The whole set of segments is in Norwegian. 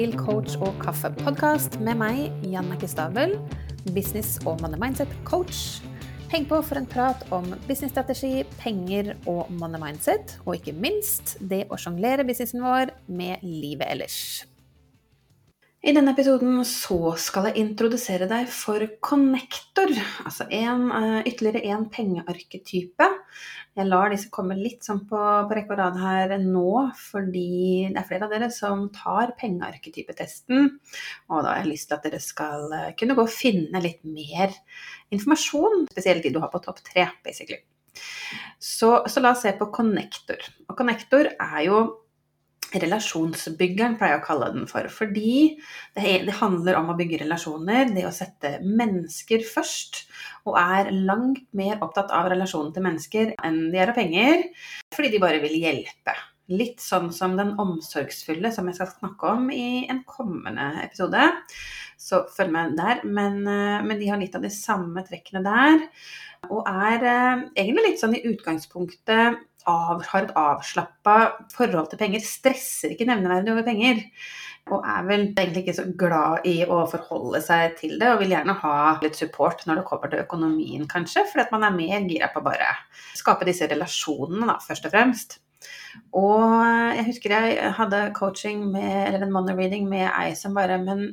til Coach og kaffe-podkast med meg, Jannicke Stabel, business- og money mindset-coach. Heng på for en prat om businessstrategi, penger og money mindset, og ikke minst det å sjonglere businessen vår med livet ellers. I denne episoden så skal jeg introdusere deg for connector, altså en, uh, ytterligere en pengearketype. Jeg lar disse komme litt sånn på, på rekke og rad her nå, fordi det er flere av dere som tar pengearketypetesten. Og da har jeg lyst til at dere skal uh, kunne gå og finne litt mer informasjon, spesielt de du har på topp tre, basically. Så, så la oss se på connector. Og connector er jo relasjonsbyggeren, pleier jeg å kalle den for. Fordi det, handler om å bygge relasjoner, det å sette mennesker først. Og er langt mer opptatt av relasjonen til mennesker enn de er av penger. Fordi de bare vil hjelpe. Litt sånn som den omsorgsfulle, som jeg skal snakke om i en kommende episode. Så følg med der. Men, eh, men de har litt av de samme trekkene der. Og er eh, egentlig litt sånn i utgangspunktet av, har et avslappa forhold til penger, stresser ikke nevneverdig over penger. Og er vel egentlig ikke så glad i å forholde seg til det, og vil gjerne ha litt support når det kommer til økonomien, kanskje. Fordi at man er mer gira på bare skape disse relasjonene, da, først og fremst. Og jeg husker jeg hadde coaching med, eller en money reading med ei som bare Men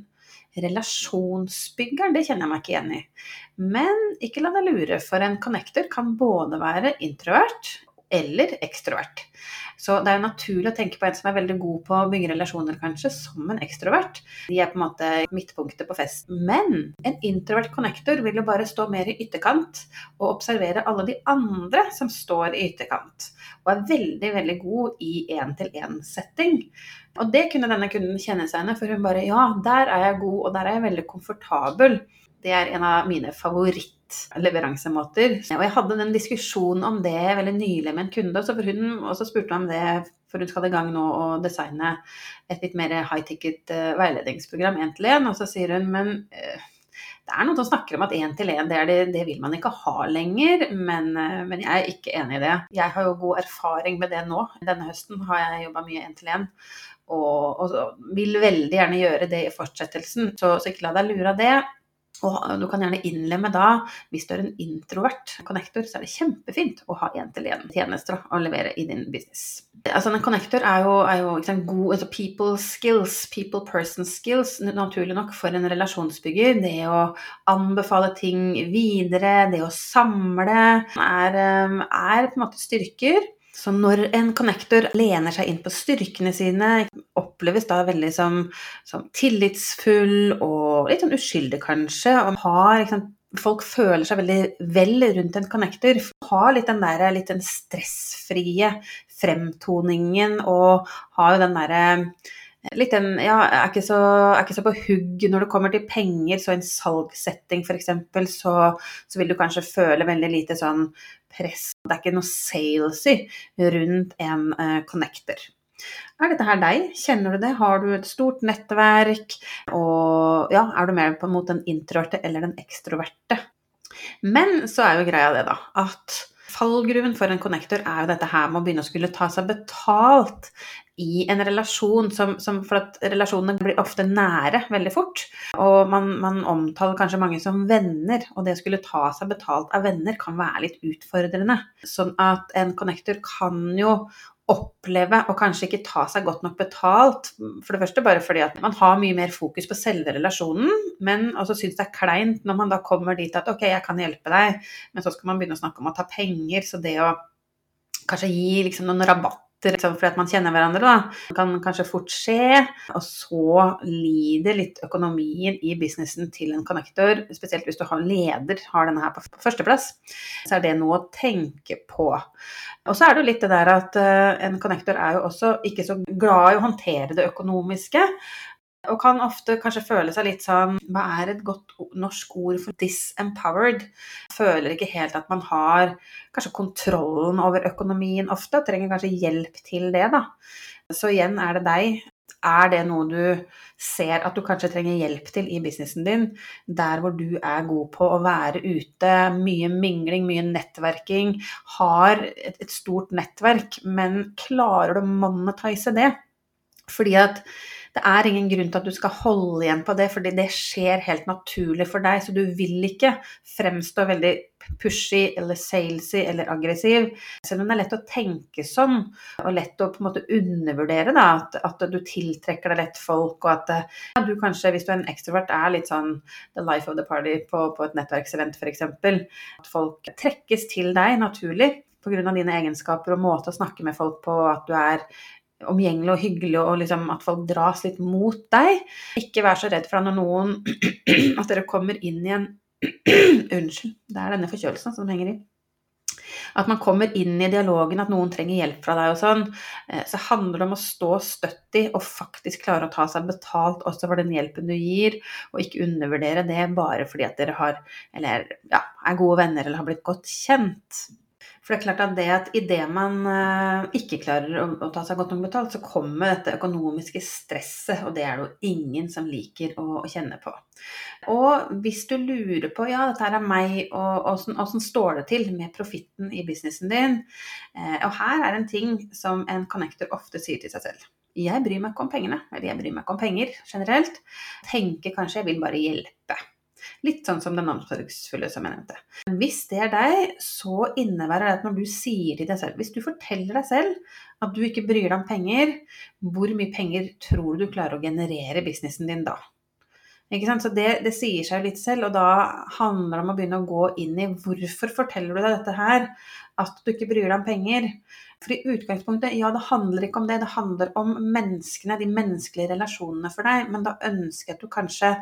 relasjonsbyggeren, det kjenner jeg meg ikke igjen i. Men ikke la deg lure, for en connector kan både være introvert eller ekstrovert. Så det er jo naturlig å tenke på en som er veldig god på å bygge relasjoner, kanskje, som en ekstrovert. De er på en måte midtpunktet på fest. Men en introvert connector vil jo bare stå mer i ytterkant og observere alle de andre som står i ytterkant. Og er veldig, veldig god i én-til-én-setting. Og det kunne denne kunden kjenne seg igjen for hun bare ja, der er jeg god, og der er jeg veldig komfortabel. Det er en av mine favorittleveransemåter. Og jeg hadde den diskusjonen om det veldig nylig med en kunde, også, for hun også spurte om det for hun skal i gang nå å designe et litt mer high ticket uh, veiledningsprogram én til én. Og så sier hun men uh, det er noen som snakker om at én til én, det, det, det, vil man ikke ha lenger. Men, uh, men, jeg er ikke enig i det. Jeg har jo god erfaring med det nå. Denne høsten har jeg jobba mye én til én. Og, og, vil veldig gjerne gjøre det i fortsettelsen. Så, så ikke la deg lure av det. Og du kan gjerne innlemme da, hvis du er en introvert connector, så er det kjempefint å ha én-til-én-tjenester å levere i din business. Altså En connector er jo, er jo sant, god altså people skills, people person skills, naturlig nok for en relasjonsbygger. Det å anbefale ting videre, det å samle, er, eh, er på en måte styrker. Så når en connector lener seg inn på styrkene sine, oppleves da veldig som, som tillitsfull og litt sånn uskyldig, kanskje. og har liksom, Folk føler seg veldig vel rundt en connector. Har litt den der litt den stressfrie fremtoningen og har jo den derre litt den Ja, er ikke, så, er ikke så på hugg når det kommer til penger, så en salgssetting f.eks., så, så vil du kanskje føle veldig lite sånn press. Det er ikke noe salesy rundt en uh, connector. Er dette her deg? Kjenner du det? Har du et stort nettverk? Og ja, er du mer på mot den introverte eller den ekstroverte? Men så er jo greia det, da, at fallgruven for en connector er jo dette her med å begynne å skulle ta seg betalt i en relasjon som, som, For at relasjonene blir ofte nære veldig fort. Og man, man, omtaler kanskje mange som venner, og det å skulle ta seg betalt av venner kan være litt utfordrende. Sånn at en connector kan jo oppleve og kanskje ikke ta seg godt nok betalt. For det første bare fordi at man har mye mer fokus på selve relasjonen, men også syns det er kleint når man da kommer dit at ok, jeg kan hjelpe deg, men så skal man begynne å snakke om å ta penger. Så det å kanskje gi liksom noen rabatt fordi at man kjenner hverandre, da. Det kan kanskje fort skje. Og så lider litt økonomien i businessen til en connector, spesielt hvis du har leder, har denne her på førsteplass. Så er det noe å tenke på. Og så er det jo litt det der at uh, en connector er jo også ikke så glad i å håndtere det økonomiske. Og kan ofte kanskje føle seg litt sånn Hva er et godt norsk ord for disempowered? Føler ikke helt at man har kanskje kontrollen over økonomien ofte, og trenger kanskje hjelp til det, da. Så igjen er det deg. Er det noe du ser at du kanskje trenger hjelp til i businessen din, der hvor du er god på å være ute, mye mingling, mye nettverking, har et, et stort nettverk, men klarer du å monetize det? Fordi at Det er ingen grunn til at du skal holde igjen på det, fordi det skjer helt naturlig for deg. Så du vil ikke fremstå veldig pushy eller salesy eller aggressiv. Selv om det er lett å tenke sånn, og lett å på en måte undervurdere da, at, at du tiltrekker deg lett folk, og at ja, du kanskje, hvis du er en ekstrovert, er litt sånn the life of the party på, på et nettverksevent f.eks. At folk trekkes til deg naturlig pga. dine egenskaper og måte å snakke med folk på, at du er omgjengelig og hyggelig, og liksom at folk dras litt mot deg. Ikke vær så redd for når noen At dere kommer inn i en Unnskyld, det er denne forkjølelsen som henger i. At man kommer inn i dialogen, at noen trenger hjelp fra deg og sånn. Eh, så handler det om å stå støtt i og faktisk klare å ta seg betalt også for den hjelpen du gir, og ikke undervurdere det bare fordi at dere har, eller, ja, er gode venner eller har blitt godt kjent. For det er klart at det at idet man eh, ikke klarer å, ta seg godt nok betalt, så kommer dette økonomiske stresset, og det er det jo ingen som liker å, kjenne på. Og hvis du lurer på ja, dette her er meg, og åssen står det til med profitten i businessen din? Eh, og her er en ting som en connector ofte sier til seg selv. Jeg bryr meg ikke om pengene, eller jeg bryr meg ikke om penger generelt. Tenker kanskje jeg vil bare hjelpe. Litt sånn som den omsorgsfulle som jeg nevnte. Hvis det er deg, så innebærer det at når du sier til deg selv Hvis du forteller deg selv at du ikke bryr deg om penger, hvor mye penger tror du du klarer å generere businessen din da? Så det, det, sier seg litt selv, og da handler det om å begynne å gå inn i hvorfor forteller du deg dette her, at du ikke bryr deg om penger. For i utgangspunktet, ja, det handler ikke om det, det handler om menneskene, de menneskelige relasjonene for deg. Men da ønsker jeg at du kanskje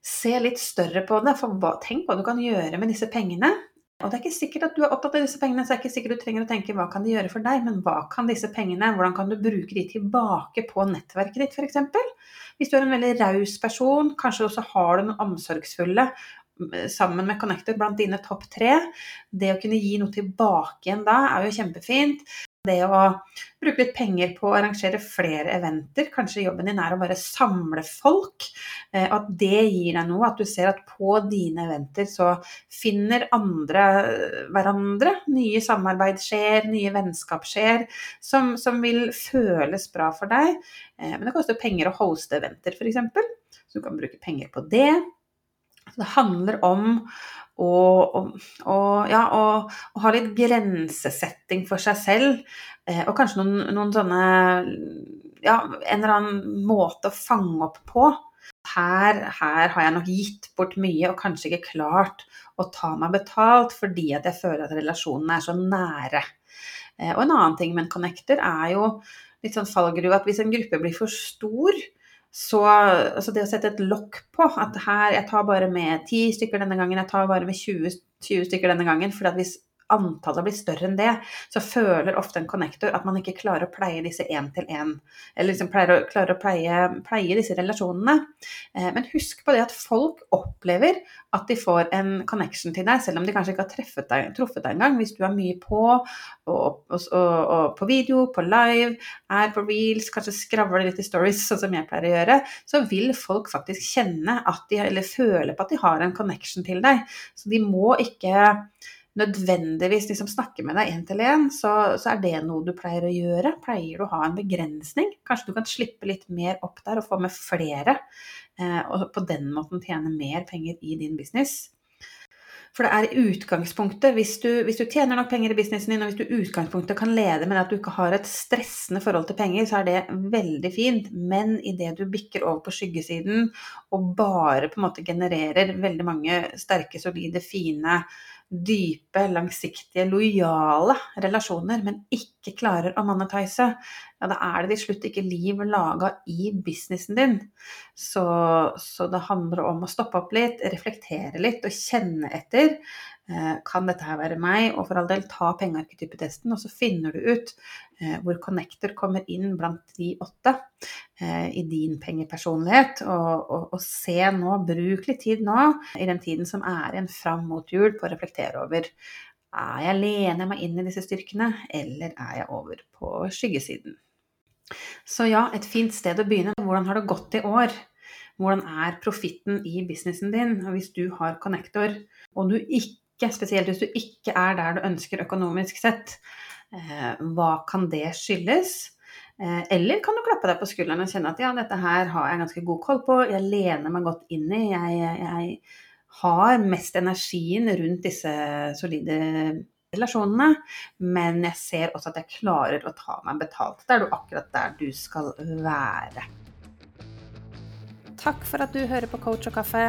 ser litt større på det. For hva, tenk hva du kan gjøre med disse pengene. Og det er ikke sikkert at du er opptatt av disse pengene, så det er ikke sikkert du trenger å tenke hva kan de gjøre for deg, men hva kan disse pengene, hvordan kan du bruke de tilbake på nettverket ditt, f.eks. Hvis du er en veldig raus person, kanskje også har du noen omsorgsfulle sammen med Connected blant dine topp tre. Det å kunne gi noe tilbake igjen da er jo kjempefint. Det å bruke litt penger på å arrangere flere eventer, kanskje jobben din er å bare samle folk, eh, at det gir deg noe. At du ser at på dine eventer så finner andre hverandre. Nye samarbeid skjer, nye vennskap skjer, som, som vil føles bra for deg. Eh, men det koster penger å hoste eventer, f.eks. Så du kan bruke penger på det. Det handler om å, å, å, ja, å ha litt grensesetting for seg selv. Eh, og kanskje noen, noen sånne Ja, en eller annen måte å fange opp på. Her, her, har jeg nok gitt bort mye og kanskje ikke klart å ta meg betalt fordi at jeg føler at relasjonene er så nære. Eh, og en annen ting med en connector er jo litt sånn fallgruve at hvis en gruppe blir for stor, så altså det å sette et lokk på at her, jeg tar bare med ti stykker denne gangen, jeg tar bare med 20, 20 stykker denne gangen. For hvis antallet blir større enn det, så føler ofte en connector at man ikke klarer å pleie disse én til én. Eller liksom klarer, å, klarer å pleie, pleie, disse relasjonene. Eh, men husk på det at folk opplever at de får en connection til deg, selv om de kanskje ikke har deg, truffet deg engang. Hvis du er mye på, og, og, og, på video, på live, er på reels, kanskje skravler litt i stories, sånn som jeg pleier å gjøre, så vil folk faktisk kjenne at de, eller føle på at de har en connection til deg. Så de må ikke nødvendigvis liksom snakke med deg én til én, så, så, er det noe du pleier å gjøre. Pleier du å ha en begrensning? Kanskje du kan slippe litt mer opp der og få med flere, eh, og på den måten tjene mer penger i din business. For det er i utgangspunktet, hvis du, hvis du, tjener nok penger i businessen din, og hvis du i utgangspunktet kan lede med at du ikke har et stressende forhold til penger, så er det veldig fint. Men idet du bikker over på skyggesiden og bare på en måte genererer veldig mange sterke, solide, fine dype, langsiktige, lojale relasjoner, men ikke klarer å monetize, ja, da er det til slutt ikke liv laga i businessen din. Så, så, det handler om å stoppe opp litt, reflektere litt og kjenne etter. Eh, kan dette her være meg? Og for all del, ta pengearketypetesten, og så finner du ut eh, hvor connector kommer inn blant de åtte eh, i din pengepersonlighet. Og, og, og, se nå, bruk litt tid nå, i den tiden som er igjen fram mot jul, på å reflektere over er jeg lener meg inn i disse styrkene, eller er jeg over på skyggesiden? Så ja, et fint sted å begynne. Hvordan har det gått i år? Hvordan er profitten i businessen din? Og hvis du har connector, og du ikke ikke, spesielt hvis du ikke er der du ønsker økonomisk sett. Eh, hva kan det skyldes? Eh, eller kan du klappe deg på skulderen og kjenne at ja, dette her har jeg ganske god koll på, jeg lener meg godt inn i, jeg, jeg har mest energien rundt disse solide relasjonene, men jeg ser også at jeg klarer å ta meg betalt. Da er du akkurat der du skal være. Takk for at du hører på Coach og kaffe.